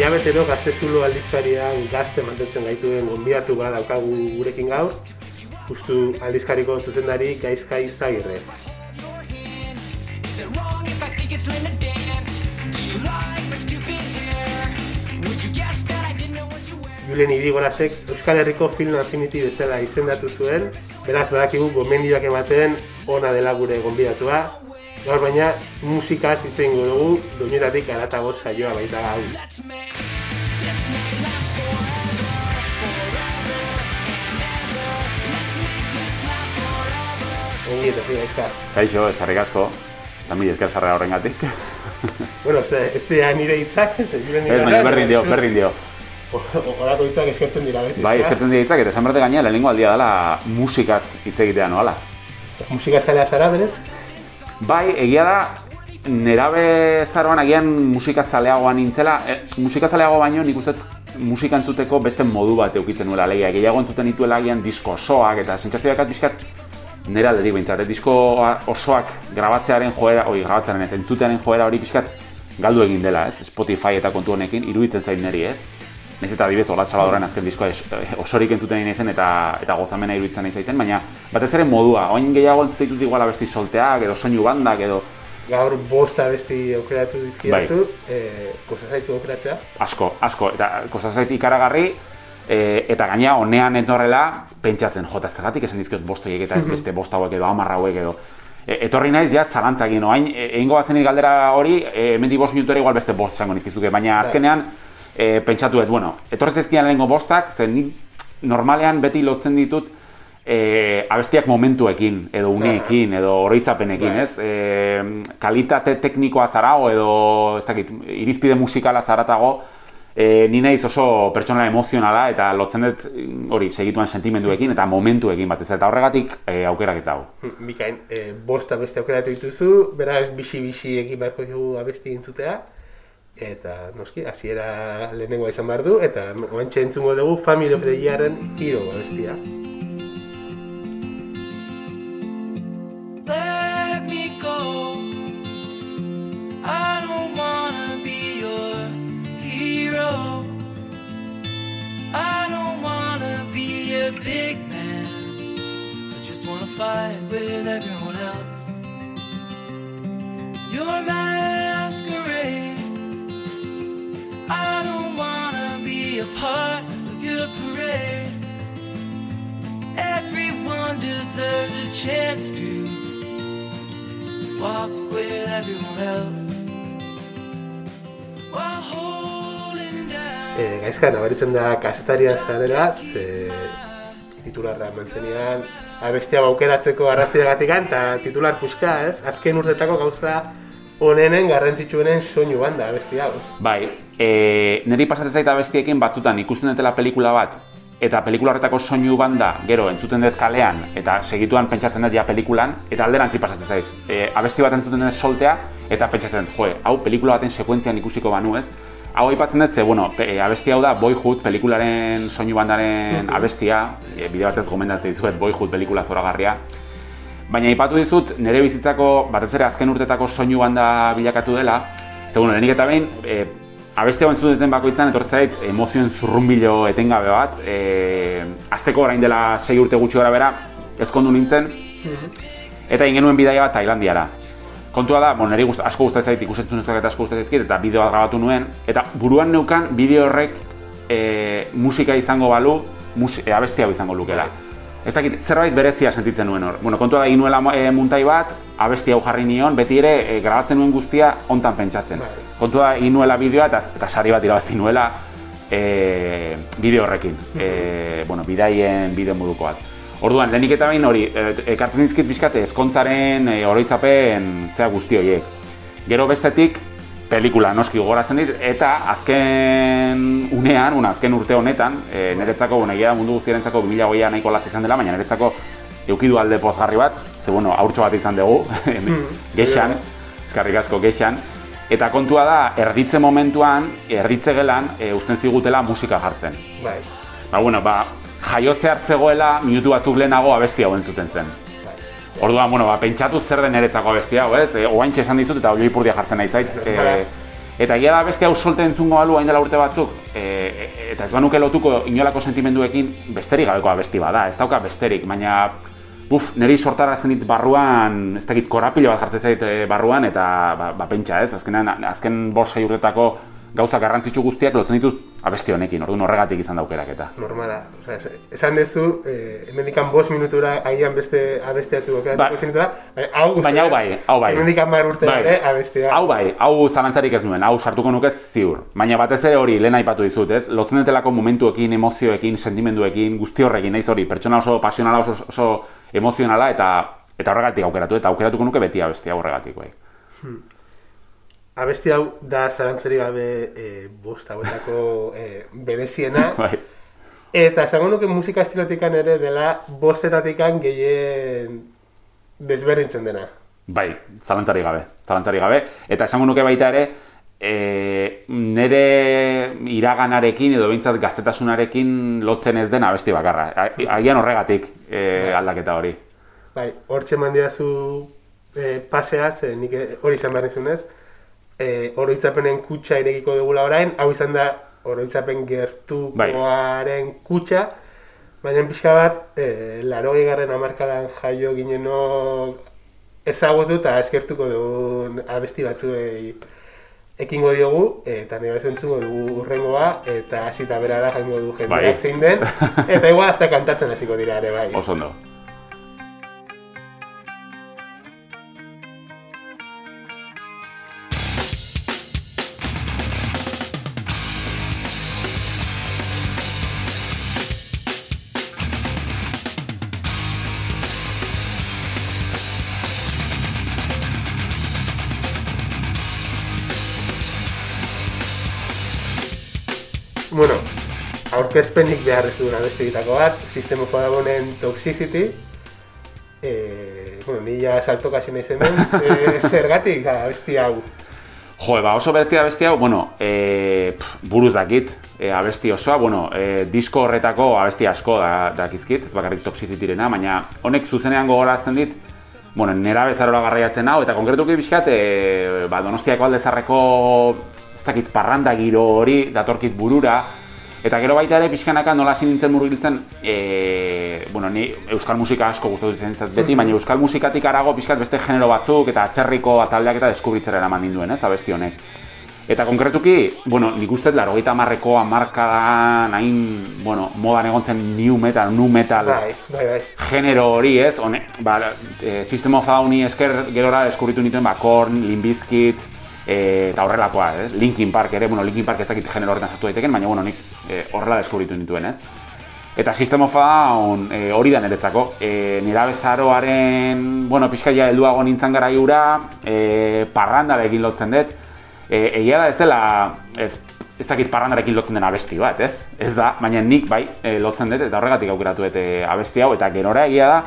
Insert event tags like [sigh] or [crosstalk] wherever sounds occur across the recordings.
Iabetero gaztezulo aldizkarian gazte mantentzen gaituen gonbidatu bat daukagu gurekin gaur, justu aldizkariko zuzendari gaizka izagirre. Julen Idigorazek Euskal Herriko Film Affinity bezala izendatu zuen, beraz badakigu gomendioak ematen ona dela gure gonbidatua, Gaur baina musikaz hitz egingo dugu, doinetatik aratago saioa baita hau. Ongi eta zira, Ezkar. Kaixo, eskarrik asko. Eta mi esker sarrera horren gatik. [laughs] bueno, ez, ez dira nire hitzak, ez dira nire Ez, baina berdin dio, berdin dio. Horako hitzak eskertzen dira beti. Bai, eskertzen dira hitzak, eta esan berde gainera, lehenengo aldia dela musikaz hitz egitea noala. Musikaz zalea zara, berez? Bai, egia da, nerabe zaroan agian musika zaleagoan nintzela, e, musika zaleago baino nik uste musika entzuteko beste modu bat eukitzen nuela legia. Gehiago entzuten nituela agian disko osoak eta sentsazioak bizkat nera alderik behintzat. Disko osoak grabatzearen joera, oi, grabatzearen ez, entzutearen joera hori bizkat galdu egin dela, ez? Spotify eta kontu honekin, iruditzen zain neri, eh? Nez eta adibidez, Olat Salvadoren azken diskoa eh, osorik entzuten nahi eta, eta gozamena iruditzen nahi zaiten, baina batez ere modua, oin gehiago entzute ditut igual abesti solteak, edo soinu bandak, edo... Gaur bosta abesti aukeratu dizkidazu, bai. e, kosazaitu aukeratzea? Asko, asko, eta kosazaitu ikaragarri, e, eta gaina honean etorrela, pentsatzen, jota, zergatik esan dizkiot bostoiek eta ez mhm. beste bosta hauek edo, amarra hauek edo. E, etorri naiz, ja, zalantzak gino, hain, e, egingo bazenik galdera hori, e, mendi bost minutu igual beste bost zango nizkizuke, baina bai. E, pentsatu dut, bueno, etorrez ezkian lehenko bostak, zen nik normalean beti lotzen ditut e, abestiak momentuekin, edo uneekin, edo oroitzapenekin, bai. ez? E, kalitate teknikoa zarago, edo, ez dakit, irizpide musikala zaratago, e, ni naiz oso pertsonala emozionala eta lotzen dut hori segituan sentimenduekin eta momentuekin batez eta horregatik e, aukerak eta hau. Mikain, e, bosta beste aukeratu dituzu, beraz bisi-bisi egin beharko dugu abesti intzutea eta noski hasiera lehenengo izan behar du eta oantxe entzungo dugu Family of the Yearen hiro bestia. Eh, gaizka, nabaritzen da kasetaria zarela, ze titularra mantzenean, abestia baukeratzeko arrazia gatikan, eta titular puska, ez? Azken urtetako gauza onenen garrantzitsuenen soinu banda abesti hau. Bai, e, niri pasatzen zaita abestiekin batzutan ikusten dutela pelikula bat eta pelikula horretako soinu banda gero entzuten dut kalean eta segituan pentsatzen dut ja pelikulan eta alderantzi pasatzen zait. E, abesti bat entzuten dut soltea eta pentsatzen dut, joe, hau pelikula baten sekuentzian ikusiko banu ez. Hau aipatzen dut, ze, bueno, pe, abesti hau da Boyhood pelikularen soinu bandaren abestia, e, bide batez gomendatzen dizuet Boyhood pelikula zoragarria. Baina ipatu dizut, nire bizitzako, batez ere azken urtetako soinu banda bilakatu dela, ze, bueno, lehenik eta behin, e, abeste hau entzuten bakoitzan, etortzait, emozioen zurrunbilo etengabe bat, e, azteko orain dela sei urte gutxi gara bera, ezkondu nintzen, eta ingenuen bidaia bat Tailandiara. Kontua da, bon, niri gust, asko gustatzen zait ikusetzen eta asko gustatzen zaizkit eta bideoa grabatu nuen. Eta buruan neukan bideo horrek e, musika izango balu, mus, e, abesti hau izango lukela. Ez dakit, zerbait berezia sentitzen nuen hor. Bueno, kontua da, inuela e, muntai bat, abesti hau jarri nion, beti ere e, grabatzen nuen guztia hontan pentsatzen. Bai. Kontua da, inuela bideoa eta, eta sari bat irabazi nuela e, bideo horrekin. E, bueno, bidaien bideo moduko bat. Orduan, lehenik eta bain hori, ekartzen dizkit bizkate ezkontzaren e, oroitzapen zea guzti horiek. Gero bestetik, pelikula noski gogoratzen dit eta azken unean, una azken urte honetan, e, niretzako bueno, mundu guztiarentzako 2020a nahiko latz izan dela, baina niretzako eduki du alde pozgarri bat, ze bueno, aurtxo bat izan dugu, [laughs] hmm, gexan, eskarrik asko gexan, eta kontua da, erditze momentuan, erditze gelan, e, usten zigutela musika jartzen. Bai. Ba, bueno, ba, jaiotze hartzegoela, minutu batzuk lehenago abesti hau entzuten zen. Orduan, bueno, ba, pentsatu zer den eretzako abesti hau, ez? E, Oaintxe esan dizut eta olio ipurdia jartzen nahi zait. [laughs] E, Eta egia da beste hau solte entzungo balu hain dela urte batzuk, e, e, eta ez banuke lotuko inolako sentimenduekin besterik gabeko abesti bada, ez dauka besterik, baina Uf, niri sortarazten dit barruan, ez dakit korapilo bat jartzen zait eh, barruan, eta ba, ba pentsa ez, azkenean, azken bost sei urtetako gauza garrantzitsu guztiak lotzen ditut abesti honekin, orduan horregatik izan daukerak eta. Normala, o sea, esan dezu, eh, hemendikan bost minutura agian beste abesti atzu gokeatuko ba, hau baina hau bai, hau bai. Hemendikan mar urte bai. ere abestia. Hau bai, hau zalantzarik ez nuen, hau sartuko nukez ziur. Baina batez ere hori lehen aipatu dizut, ez? Lotzen detelako momentuekin, emozioekin, sentimenduekin, guzti horrekin, naiz hori, pertsona oso pasionala oso, oso emozionala eta eta horregatik aukeratu eta aukeratuko nuke beti abestia horregatik bai. Hmm. Abesti hau da zarantzari gabe e, bost hauetako e, bereziena. [laughs] bai. Eta esango nuke musika estilotikan ere dela bostetatikan gehien desberdintzen dena. Bai, zalantzari gabe, zalantzari gabe. Eta esango nuke baita ere, e, nire iraganarekin edo behintzat gaztetasunarekin lotzen ez den abesti bakarra. Agian horregatik e, aldaketa hori. Bai, hor txeman diazu e, pasea, ze nik hori izan behar nizunez, e, oroitzapenen kutsa irekiko dugula orain, hau izan da oroitzapen gertukoaren bai. kutsa, baina pixka bat, e, laro garren amarkadan jaio ginenok ezagutu eta eskertuko dugun abesti batzuei ekingo diogu, eta nire bezentzungo dugu urrengoa, eta hasita berara jaingo du jendeak bai. zein den, [laughs] eta igual hasta kantatzen hasiko dira ere bai. Oso ondo. aurkezpenik behar ez duguna beste egitako bat, System of Adabonen Toxicity, e, bueno, ni ja salto kasi nahi zemen, [laughs] e, zergatik da abesti hau? Jo, ba, oso berezia abesti hau, bueno, e, pff, buruz dakit, e, abesti osoa, bueno, e, disko horretako abesti asko da, dakizkit, ez bakarrik Toxicity-rena, baina honek zuzenean gogorazten dit, bueno, nera bezarola garraiatzen hau, eta konkretuki bizkat, e, ba, donostiako aldezarreko, ez dakit, parranda giro hori, datorkit burura, Eta gero baita ere pixkanaka nola hasi nintzen murgiltzen, e, bueno, ni euskal musika asko gustatu zen beti, baina euskal musikatik arago pixkat beste genero batzuk eta atzerriko ataldeak eta deskubritzera eraman ninduen, ez, abesti honek. Eta konkretuki, bueno, nik uste laro gita marreko amarkadan hain, bueno, modan egontzen new metal, nu metal bai, bai, bai. genero hori, ez, hone, ba, e, System of Downi esker gerora deskubritu nituen, ba, Korn, Limbiskit, e, eta horrelakoa, ez, Linkin Park ere, bueno, Linkin Park ez dakit genero horretan zartu daiteken, baina, bueno, nik e, horrela deskubritu nituen, ez? Eta System of Down e, hori da niretzako. E, nira bezaroaren, bueno, pixkaia helduago nintzen gara iura, e, parrandarekin lotzen dut. E, egia da ez dela, ez, ez dakit parrandarekin lotzen den abesti bat, ez? Ez da, baina nik bai e, lotzen dut eta horregatik aukeratu dut abesti hau, eta gerora egia da,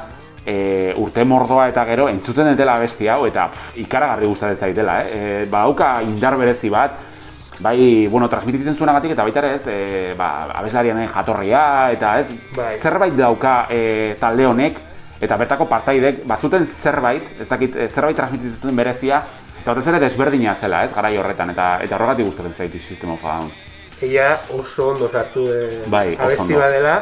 e, urte mordoa eta gero entzuten dutela abesti hau, eta pff, ikaragarri gustatzen zaitela, eh? E, ba, indar berezi bat, bai, bueno, transmititzen zuenagatik eta baita ere ez, e, ba, abeslarianen jatorria eta ez, bai. zerbait dauka e, talde honek eta bertako partaidek bazuten zerbait, ez dakit, e, zerbait transmititzen zuen berezia eta batez ere desberdina zela, ez, garai horretan eta eta horregatik gustatzen zaitu System of a Down. Eia oso ondo sartu de bai, abesti badela,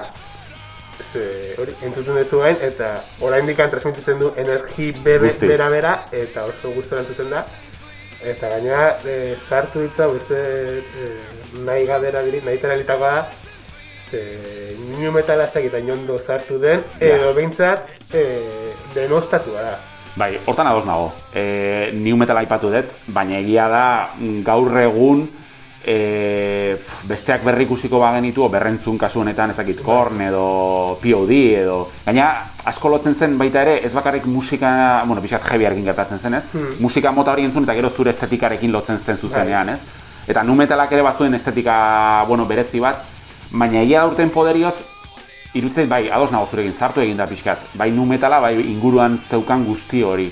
ze, hori, entzuten duzu eta orain transmititzen du energi bebe, bera bera, eta oso guztu entzuten da. Eta gaina e, sartu ditza beste e, nahi gadera diri, nahi teralitakoa da ze new metal ez dakit ondo sartu den, edo behintzat e, denostatua da. Bai, hortan ados nago. E, new metal aipatu dut, baina egia da gaur egun e, besteak berrikusiko bagenitu, berrentzun kasu honetan ezakit korn edo POD edo... Gaina asko lotzen zen baita ere, ez bakarrik musika, bueno, bizat jebiarekin gertatzen zen ez, hmm. musika mota hori entzun eta gero zure estetikarekin lotzen zen zuzenean bai. ez. Eta nu metalak ere bazuen estetika, bueno, berezi bat, baina egia urten poderioz, irutzeit bai, ados nago zurekin, zartu egin da pixkat, bai nu metala, bai inguruan zeukan guzti hori.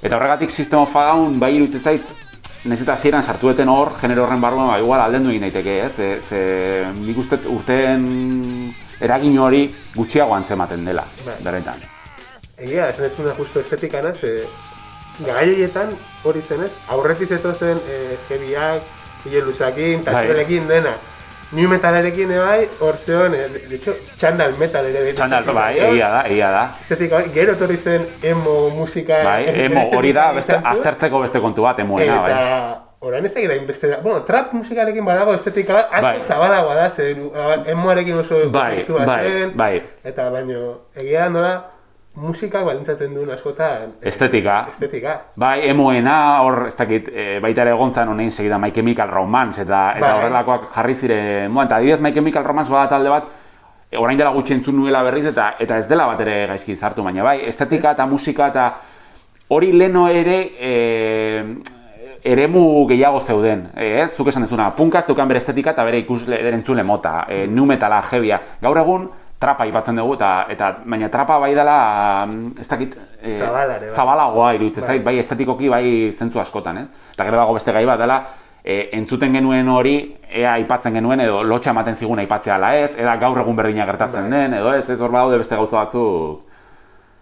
Eta horregatik System of a Down, bai irutzeit zait, Nez eta hasieran sartu deten hor, genero horren barruan, ba, igual aldendu egin daiteke, ez? Ze, ze nik uste urteen eragin hori gutxiago antzematen dela, ba. beretan. Egia, esan ez duna justu estetikana, ze garaioietan hori zenez, aurretiz eto zen e, jebiak, hile luzakin, Bai. tatxuelekin, dena. New metalarekin ebai, hor zeon, eh, de hecho, txandal metal ere. Txandal, bai, zitzaion. egia da, egia da. Estetika, bai, gero etorri zen emo musika. Bai, emo, hori da, beste, aztertzeko beste kontu bat, emoena, bai. Eta orain ez dakit hainbeste da. Bueno, trap musikarekin badago estetika bat, asko Bai. zabalagoa da, zer emoarekin oso Bai, bai, zen. bai. Eta baino, egia da nola, musikak balintzatzen duen askotan. eh, Estetika. Estetika. Bai, emoena, hor, ez dakit, e, baita ere egontzan honein segida My Chemical Romance, eta, eta Bai. horrelakoak jarri ziren, moan, eta adibidez My Chemical Romance bada talde bat, e, orain dela gutxi entzun nuela berriz, eta eta ez dela bat ere gaizki zartu, baina bai, estetika eta musika eta hori leno ere e, eremu gehiago zeuden, ez? Zuk esan dezuna, punka zeukan bere estetika eta bere ikusle entzule mota, e, nu metala, jebia. Gaur egun, trapa aipatzen dugu, eta, eta baina trapa bai dela, mm, ez dakit, e, bai. zabalagoa iruditzen Bai. zait, bai estetikoki bai zentzu askotan, ez? Eta gero dago beste gai bat dela, e, entzuten genuen hori, ea aipatzen genuen edo lotxa ematen zigun aipatzea ala ez, eda gaur egun berdina gertatzen den, edo ez, ez hor badaude beste gauza batzu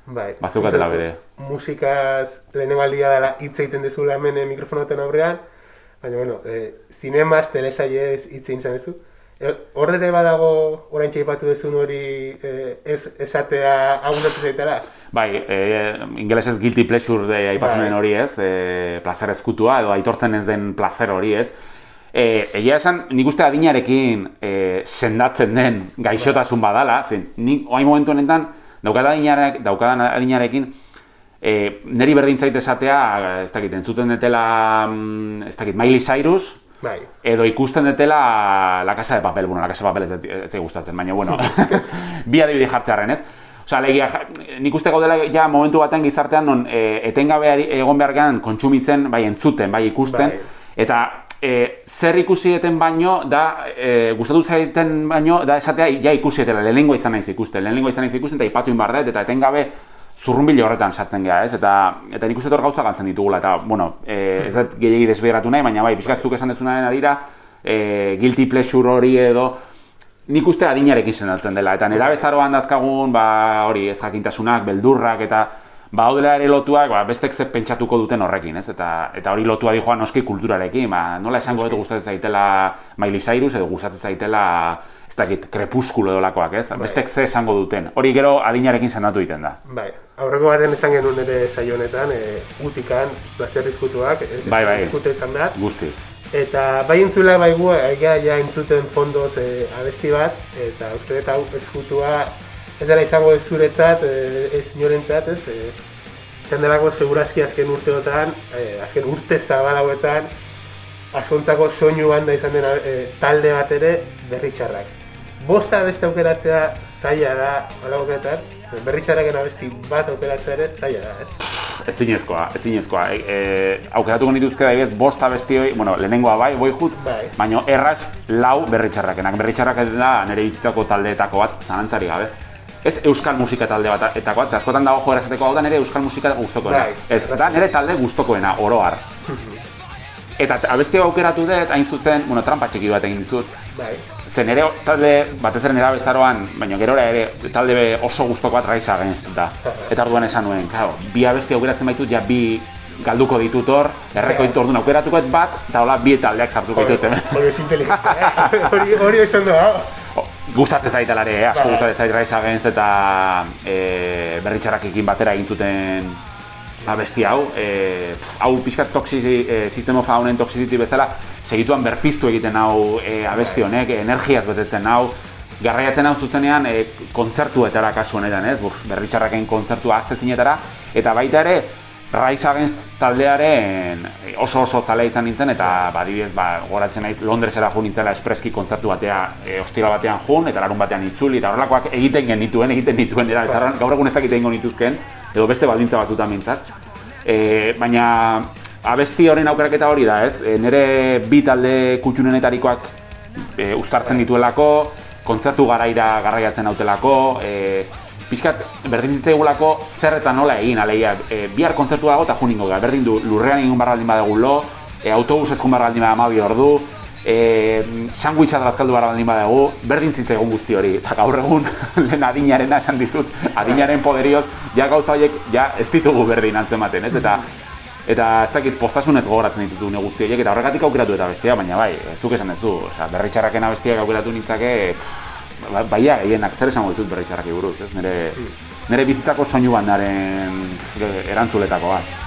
Bai. Bazeukatela Zuk bere. Musikaz lehenengo aldia dela hitz egiten dezula hemen eh, mikrofonoten aurrean, baina, bueno, eh, zinemaz, telesaiez hitz egin zanezu. E, hor ere badago, orain txaipatu dezun hori eh, ez, esatea agundatu zaitara. Bai, e, ingelesez guilty pleasure de aipatzen Bai. den hori ez, e, plazer ezkutua edo aitortzen ez den plazer hori ez. E, egia esan, nik uste adinarekin e, sendatzen den gaixotasun badala, zen, nik oain momentu honetan, daukadan, adinarek, daukadan adinarekin, e, neri berdin zait esatea, ez dakit, entzuten detela, mm, ez dakit, Miley Cyrus, Bai. Edo ikusten detela La Casa de Papel, bueno, La Casa de Papel ez zait gustatzen, baina bueno, [laughs] bi adibide jartzearen, ez? Osea, legia, nik uste gaudela ja momentu batean gizartean non e, etengabe egon behar gehan kontsumitzen, bai entzuten, bai ikusten, Bai. eta e, zer ikusi eten baino, da, e, gustatu zaiten baino, da esatea, ja ikusi etela, lehenengo izan naiz ikusten, lehenengo izan naiz ikusten, eta ipatu inbar dut, eta etengabe zurrunbilo horretan sartzen geha, ez? Eta, eta nik uste hor gauza galtzen ditugula, eta, bueno, e, ez dut gehiagi desbideratu nahi, baina bai, pixka zuk esan dezunaren arira, e, guilty pleasure hori edo, nik uste adinarekin sendatzen dela, eta nera bezaroan dazkagun, ba, hori, ezakintasunak, beldurrak, eta ba, hau dela ere lotuak, ba, bestek zer pentsatuko duten horrekin, ez? Eta, eta hori lotua dijoa noski kulturarekin, ba, nola esango dut gustatzen zaitela Miley Cyrus, edo gustatzen zaitela, ez dakit, krepuskulo edo lakoak, ez? Bestek ze esango duten. Hori gero adinarekin sendatu egiten da. Bai, aurreko baten esan genuen ere saio honetan, e, utikan, plazer izkutuak, e, Bai, bai. izkute izan da. Guztiz. Eta bai entzula bai gu, egia ja entzuten fondoz e, abesti bat, eta uste hau eskutua ez dela izango ez zuretzat, e, ez inorentzat, ez? E, izan delako segurazki azken urteotan, e, azken urte zabal hauetan, askontzako soinu banda izan dena e, talde bat ere berritxarrak. Bosta beste aukeratzea zaila da, hala aukeretan, berritxarraken abesti bat aukeratzea ere zaila da, ez? Ezinezkoa, ezinezkoa. E, e, aukeratuko nituzke daibez bost abestioi, bueno, lehenengoa bai, boyhood, Bai. baina erraz lau berritxarrakenak. Berritxarrak da nire bizitzako taldeetako bat, zalantzari gabe. Ez euskal musika talde bat etako bat, askotan dago joera esateko hau da nire euskal musika gustokoena. Bai, Ez, da nire talde gustokoena, oroar. [laughs] Eta abesti aukeratu dut, hain zuzen, bueno, trampa txiki bat egin dizut. Bai, Ze nire talde, batez ere nera bezaroan, baina gerora ere, talde oso gustoko bat Against da. Eta orduan esan nuen, claro, bi abesti aukeratzen baitut, ja bi galduko ditut hor, erreko ditut orduan aukeratuko bat, eta hola bi taldeak sartuko ditut hori ez inteligente, eh? [laughs] hori, hori oso ondo hau. O, Gustatzen zait ere, eh? asko gustatzen zait Rise Against eta e, berritxarrakekin batera egin zuten abesti hau, e, pf, hau pixkat toxici, e, System of a Downen Toxicity bezala, segituan berpiztu egiten hau e, abesti honek, energiaz betetzen hau, garraiatzen hau zuzenean e, kontzertuetara kasu honetan, ez? Buf, berritxarraken kontzertua azte zinetara, eta baita ere, Rise Against taldearen oso oso zalea izan nintzen, eta badibidez, ba, goratzen naiz Londresera jo nintzela espreski kontzertu batea, e, ostira batean jun, eta larun batean itzuli, eta horrelakoak egiten genituen, egiten dituen, bezarran, gaur egun ez dakit egingo nituzken, edo beste baldintza batzutan mintzat. E, baina abesti horren aukeraketa hori da, ez? E, nire bi talde kutxunenetarikoak e, uztartzen dituelako, kontzertu garaira garraiatzen nautelako, e, pixkat berdin zitzaigulako zer eta nola egin, alegia, e, bihar kontzertu dago eta juningo gara, berdin du, lurrean egin barra baldin badugu lo, e, autobus ez barra baldin badago ordu, e, sandwicha drazkaldu barra baldin badugu, berdin zitzaigun guzti hori, eta gaur egun [laughs] lehen adinarena esan dizut, adinaren poderioz, ja gauza horiek ja ez ditugu berdin antzematen, ez? Eta Eta ez dakit postasunez gogoratzen ditutu une guzti horiek, eta horregatik aukeratu eta bestia, baina bai, ez zuk esan duzu, osea, berritxarrakena bestiak aukeratu nintzake, pff, ba- baia gehienak zer esango ditut berritxarraki buruz, ez? Nire, nire bizitzako soinu bandaren erantzuletako bat.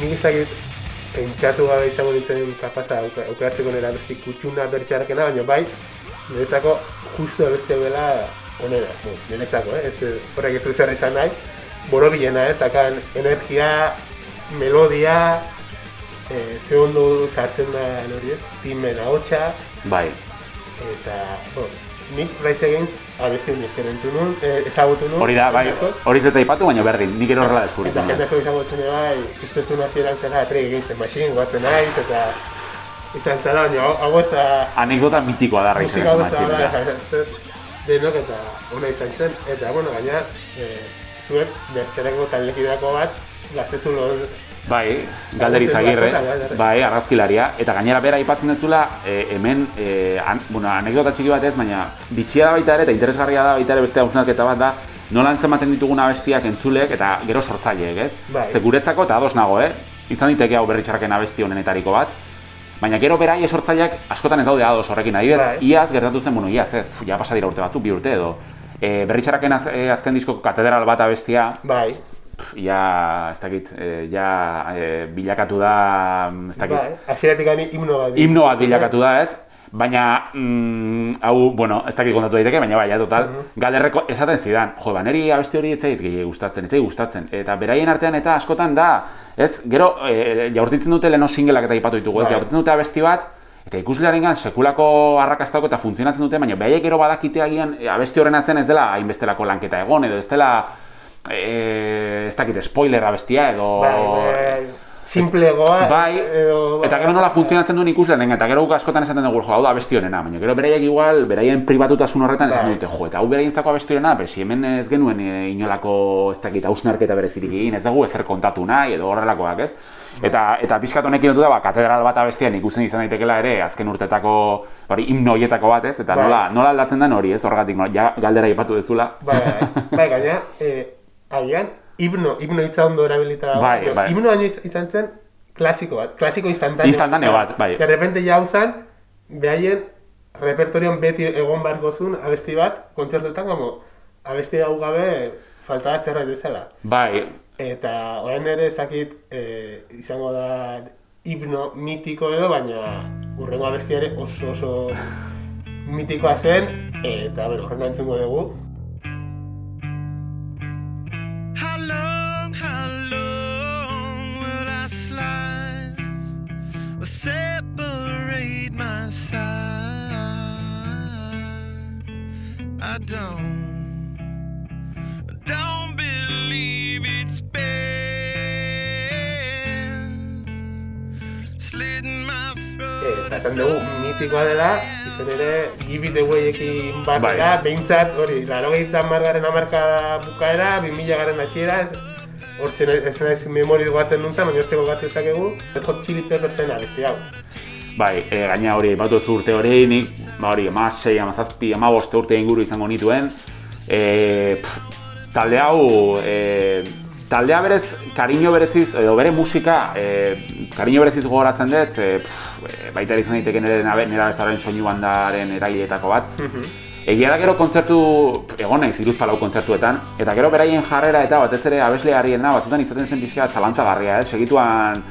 Nik ezakit pentsatu gabe izango nintzen kapaza aukeratzeko nire abesti kutxuna bertxarrakena, baina bai, niretzako justu abesti hau dela onena, niretzako, eh? Du- horrek ez du zer esan nahi, borobilena, ez, dakan energia, melodia, eh, ze ondo sartzen da hori ez, timen ahotsa, Bai, eta, bueno, nik Rise Against abesti hori ezken entzun nun, eh, ezagutu nun. hori da, bai, hori zeta ipatu, baina berdin, nik ero horrela deskubritu. Eta jende asko izango zen bai, uste zuen hasieran zela Trek Against the Machine, guatzen naiz, eta izan zela, baina hau- ez da Anekdota mitikoa da Against ez the da Machine, bai, ja. denok eta ona izan zen, eta bueno, gaina eh, zuek bertxerako taldekideako bat, gaztezu lor, Bai, Galder Laguntzen Izagirre, du askotan, Galder. bai, argazkilaria, eta gainera bera aipatzen dezula, e, hemen, e, an, bueno, anekdota txiki bat ez, baina bitxia da baita ere, eta interesgarria da baita ere beste hausnarketa bat da, nola antzematen ditugun abestiak entzulek eta gero sortzaileek, ez? Bai. Ze guretzako, eta ados nago, eh? Izan diteke hau berritxarraken abesti honenetariko bat, Baina gero berai sortzaileak askotan ez daude ados horrekin, adibidez, Bai. iaz gertatu zen, bueno, iaz ez, ja pasa dira urte batzuk, bi urte edo. E, berritxarraken az, e, azken diskoko katedral bat abestia, bai, ja, ez dakit, e, ja e, bilakatu da, mm, ez dakit, bai, hasieratik gani himno bat. himno bat bilakatu da ez, baina, mm, hau, bueno, ez dakit kontatu daiteke, baina bai, ja, total, galderreko esaten zidan, jo, ba, niri abesti hori etzait gehi gustatzen, etzait gustatzen, eta beraien artean eta askotan da, ez, gero, e, jaurtitzen dute leno singleak eta ipatu ditugu, ez, Bai. jaurtitzen dute abesti bat, eta ikuslearengan sekulako arrakastako eta funtzionatzen dute, baina behaiek gero badakite agian e, abesti horren atzean ez dela hainbestelako lanketa egon, edo ez dela, e, ez dakit, spoiler abestia, edo... Bai, bai, simplegoa, Bai, edo... eta gero nola funtzionatzen duen ikuslearen, eta gero guk askotan esaten dugu, jo, hau da abesti honena, baina gero beraiek igual, beraien pribatutasun horretan esan Bai. dute, jo, eta hau beraientzako abesti honena, pero si hemen ez genuen e, inolako, ez dakit, hausnarketa berezirik egin, ez dugu ezer kontatu nahi, edo horrelakoak, ez? Eta, eta pixkat honekin lotuta, ba, katedral bat abestian ikusten izan daitekela ere, azken urtetako, hori, himno horietako bat, ez? Eta Bai. nola, nola aldatzen den hori, ez? Horregatik, nola, ja, galdera ipatu dezula. Bai, bai, bai, gaina, [laughs] eh, agian, himno, himno hitza ondo erabilita dago. Bai, bai. Himno baino iz- izan zen, klasiko bat, klasiko instantaneo. Instantaneo bat, bai. De repente jau zan, behaien repertorion beti egon beharko zuen abesti bat, kontzertuetan, como, abesti hau gabe, faltaba zerbait bezala. Bai, Eta orain ere ezakit eh, izango da himno mitiko edo, baina urrengo abestia ere oso oso [laughs] mitikoa zen, eta bueno, horren entzungo dugu. Esan dugu mitikoa dela, izan ere It Away-ekin batera, Bai. behintzat, hori, laro gehiagotan margaren amarka bukaera, 2000 garen hasiera, hortxe nahi- ez memori goatzen nuntzen, baina hortxe gogatu ezakegu, Hot Chili Peppersen abesti hau. Bai, e, gaina hori, batu zu urte hori, nik, ba hori, ama 6, ama 7, ama boste urte inguru izango nituen. E, pff, talde hau, e, taldea berez, kariño bereziz, edo bere musika, e, kariño bereziz gogoratzen dut, e, pff, e, baita ere izan daiteke nire nera bezaren soinu bandaren eragiletako bat. Egia da gero kontzertu, egon naiz iruzpalau kontzertuetan, eta gero beraien jarrera eta batez ere abesleariena batzutan izaten zen pixka zalantzagarria, eh? segituan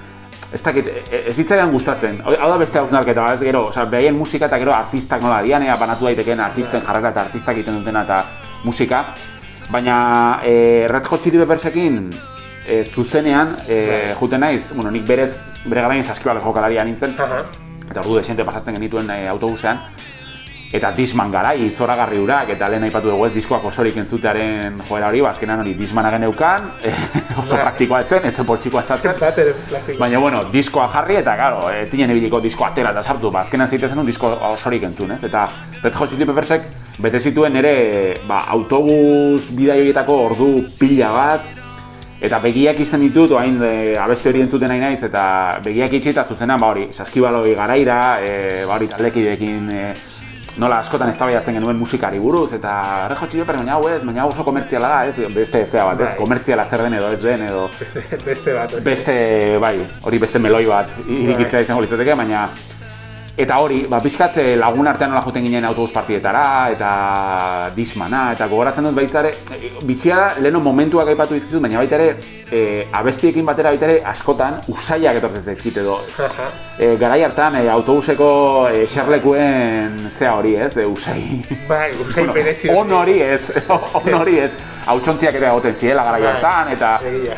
ez dakit, e- ez zitzaidan gustatzen. Hau da beste hausnarketa, bat, gero, osea, beraien musika eta gero artistak nola dian, ea banatu daitekeen artisten jarrera eta artistak egiten dutena eta musika. Baina e, Red Hot Chili Peppersekin e, zuzenean, e, juten naiz, bueno, nik berez, bere garaien saskibale jokalaria nintzen, Aha. eta ordu desente pasatzen genituen e, autobusean. Eta disman garai, zoragarri urak, eta lehen aipatu dugu ez diskoak osorik entzutearen joera hori, bazkenan hori dismana geneukan, [laughs] oso Bai. praktikoa etzen, etzen poltsikoa ezatzen. [laughs] Baina, bueno, diskoa jarri eta, garo, ez zinen ibiliko diskoa atera eta sartu, ba, azkenan zitezen un disko osorik entzun, ez? Eta Red Hot Chili Peppersek bete zituen ere, ba, autobus bidai horietako ordu pila bat, eta begiak izan ditut, oain e, abeste hori entzuten nahi naiz, eta begiak itxi eta zuzenan, ba hori, saskibaloi garaira, e, ba hori taldekideekin, e, nola askotan eztabaidatzen genuen musikari buruz, eta Red Hot Chili Peppers, baina hau ez, baina oso komertziala da, ez, beste zea bat, ez, Bai. komertziala zer den edo ez den, edo Beste, beste bat. hori. beste, bai, hori beste meloi bat irikitzea izango litzateke, baina eta hori, ba, pixkat eh, lagun artean nola joten ginen autobus partietara, eta dismana, eta gogoratzen dut baita ere, eh, bitxia da, leheno momentuak aipatu dizkizut, baina baita ere, eh, abestiekin batera baita ere, askotan, usaiak etortzen zaizkit edo, e, garai hartan e, autobuseko e, eserlekuen zea hori ez, e, usai. Bai, usai berezi. on hori ez, [laughs] on hori ez. Hautsontziak ere egoten ziela garai Bai, hartan, eta Egia.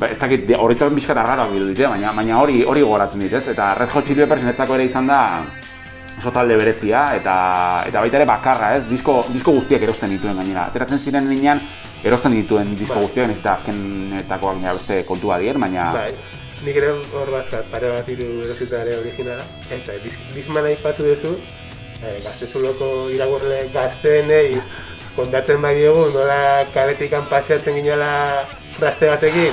Ba, ez dakit, horretzak bizkat arraroak bildu dite, baina, baina hori hori gogoratzen dit, ez? Eta Red Hot Chili Peppers netzako ere izan da oso talde berezia, eta, eta baita ere bakarra, ez? Disko, disko guztiak erosten dituen gainera. Ateratzen ziren ninean, erosten dituen disko Bai. guztiak, ez eta azkenetakoak nire beste kontua dien, baina... Bai. Nik ere hor bazkat, pare bat hiru erosita ere originala. Eta disk, disman aipatu duzu, eh, gaztezuloko iragurle gazteenei kontatzen bai diogu, nola kabetikan paseatzen ginela gazte batekin,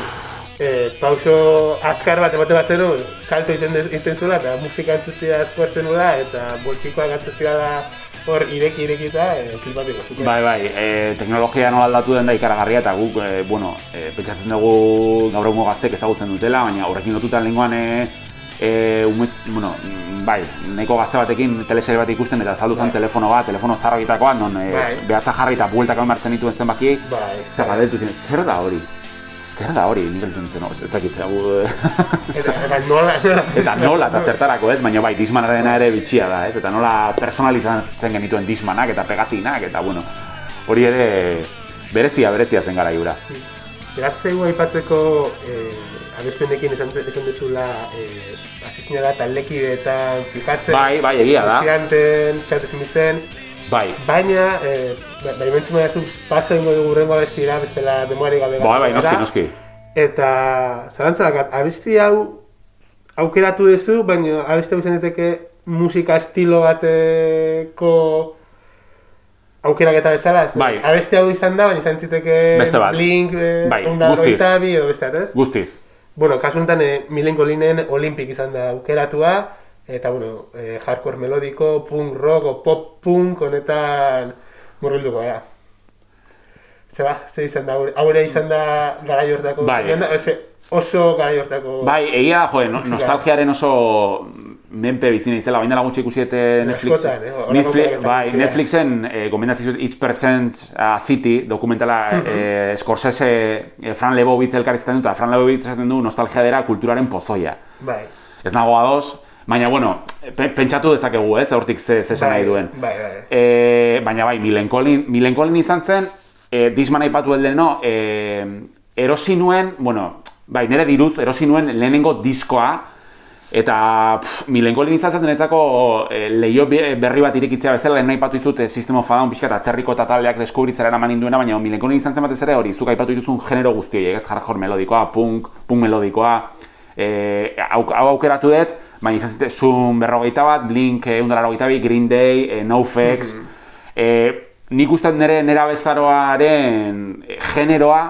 eh, pauso azkar bat emate bat zenun, salto egiten, de- egiten zuela, eta musika entzutia eskuatzen nula, eta boltsikoak hartzen zirala hor ireki irekita, eh, flipatiko zuten. Bai, bai, e, teknologia nola aldatu den da ikaragarria eta guk, e, bueno, e, pentsatzen dugu gaur egungo gaztek ezagutzen dutela, baina horrekin lotuta lengoan e, e, ume, bueno, bai, nahiko gazte batekin teleserie bat ikusten eta saldu zen Bai. telefono bat, telefono zarragitakoa, non e, Bai. behatza jarri eta bueltak martzen dituen zenbakiei, Bai. eta galdetu zen, zer da hori? Zer da hori? Nik nintzen, no, ez dakit, hau, Eta, eta nola, [laughs] Eta nola eta zertarako ez, baina bai, dismanarena ere bitxia da, ez? Eta nola personalizatzen genituen dismanak eta pegatinak, eta bueno, hori ere berezia, berezia zen gara jura. Geratzegu aipatzeko eh, abestenekin esan, esan dezula eh, asistina da taldekideetan fijatzen. Bai, bai, egia da. Guztianten, txatezin bizen. Bai, Baina, eh, ba- bai mentzen badazu paso ingo dugu urrengo abestira, bestela demoari gabe bai, bai, noski, gara. noski. Eta, zarantza dakat, abesti hau aukeratu duzu, baina abesti hau izan daiteke musika estilo bateko aukeraketa bezala, ez? Bai. Abesti hau izan da, baina izan ziteke Beste bat. Blink, eh, Bai, guztiz. bi edo beste bat, ez? Guztiz. Bueno, kasu honetan eh, Milen Colinen Olympic izan da aukeratua, eta bueno, eh, hardcore melodiko, punk rock, o pop punk honetan murgilduko gara. Zeba, ze izan da, haure- izan da garai hortako, Bai. Oso garai hortako... Bai, egia, jo, no, nostalgiaren oso menpe bizi naizela, baina gutxi ikusiete Netflix. Askotan, eh, Netflix, bai. Netflixen eh, gomendatzen Each Percent a City dokumentala [laughs] eh, Scorsese, eh, Fran Lebowitz elkarrizten dut, eta Fran Lebowitz esaten du nostalgia dela kulturaren pozoia. Bai. Ez nago ados, baina bueno, pe- pentsatu dezakegu, ez, hortik ze, ze Bai, nahi duen. Bai, bai. E, baina bai, Milen Collin, Milen Collin izan zen, e, disman aipatu eldeno, e, erosi nuen, bueno, bai, nire diruz, erosi nuen lehenengo diskoa, eta pff, Milen Collin izan zen niretzako e, leio be- berri bat irekitzea bezala, lehen aipatu izut e, System of Down pixka eta atzerriko eta taldeak deskubritzera eraman induena, baina Milen Collin izan zen batez ere hori, zuk aipatu dituzun genero guztioi, ez hardcore melodikoa, punk, punk melodikoa, e, hau, hau aukeratu dut, baina izan zite Zoom berrogeita bat, Blink e, bi, Green Day, e, NoFX, e, nik uste nire nera bezaroaren generoa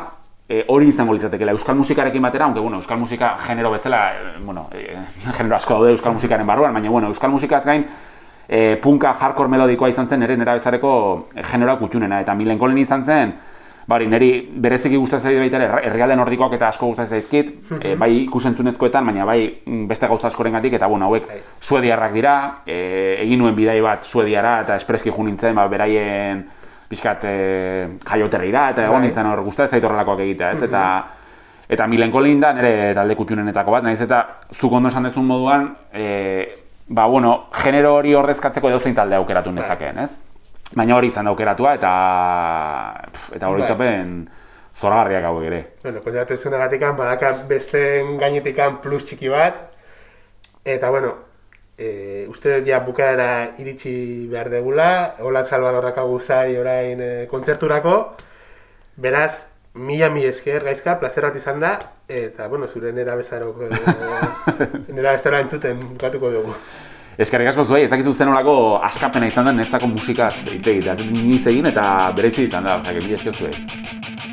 e, hori izango litzatekeela. Euskal musikarekin batera, aunque bueno, euskal musika genero bezala, e, bueno, e, [laughs] genero asko daude euskal musikaren barruan, baina bueno, euskal musikaz gain e, punka hardcore melodikoa izan zen nire nera bezareko generoa kutxunena, eta Milen Collin izan zen, Bari, niri bereziki gustatzen zait baita ere herrialde nordikoak eta asko gustatzen zaizkit, e, bai ikusentzunezkoetan, baina bai mm, beste gauza askorengatik eta bueno, hauek Bai. suediarrak dira, e, egin nuen bidai bat suediara eta espreski jo nintzen, ba, beraien pixkat e, jaioterrira eta egon Bai. nintzen hor gustatzen zait horrelakoak egitea, ez? Eta eta Milen Collin da nire talde kutxunenetako bat, naiz eta zuk ondo esan dezun moduan, e, ba bueno, genero hori ordezkatzeko edozein talde aukeratu nezakeen, ez? Baina hori izan da aukeratua eta pff, eta oroitzapen zoragarriak hauek ere. Bueno, kontatu zuenagatik badaka besteen gainetikan plus txiki bat. Eta bueno, e, uste dut ja bukaera iritsi behar degula, hola Salvadorrak zai orain e, kontzerturako, beraz, mila mi esker gaizka, placer bat izan da, eta, bueno, zure nera bezarok, e, [laughs] nera bezara entzuten bukatuko dugu. Eskerrik asko zuei, ez dakizu zen olako askapena izan da netzako musikaz hitz egitea. Ez dut inoiz egin eta berezi izan da, ozak, mila esker zuei.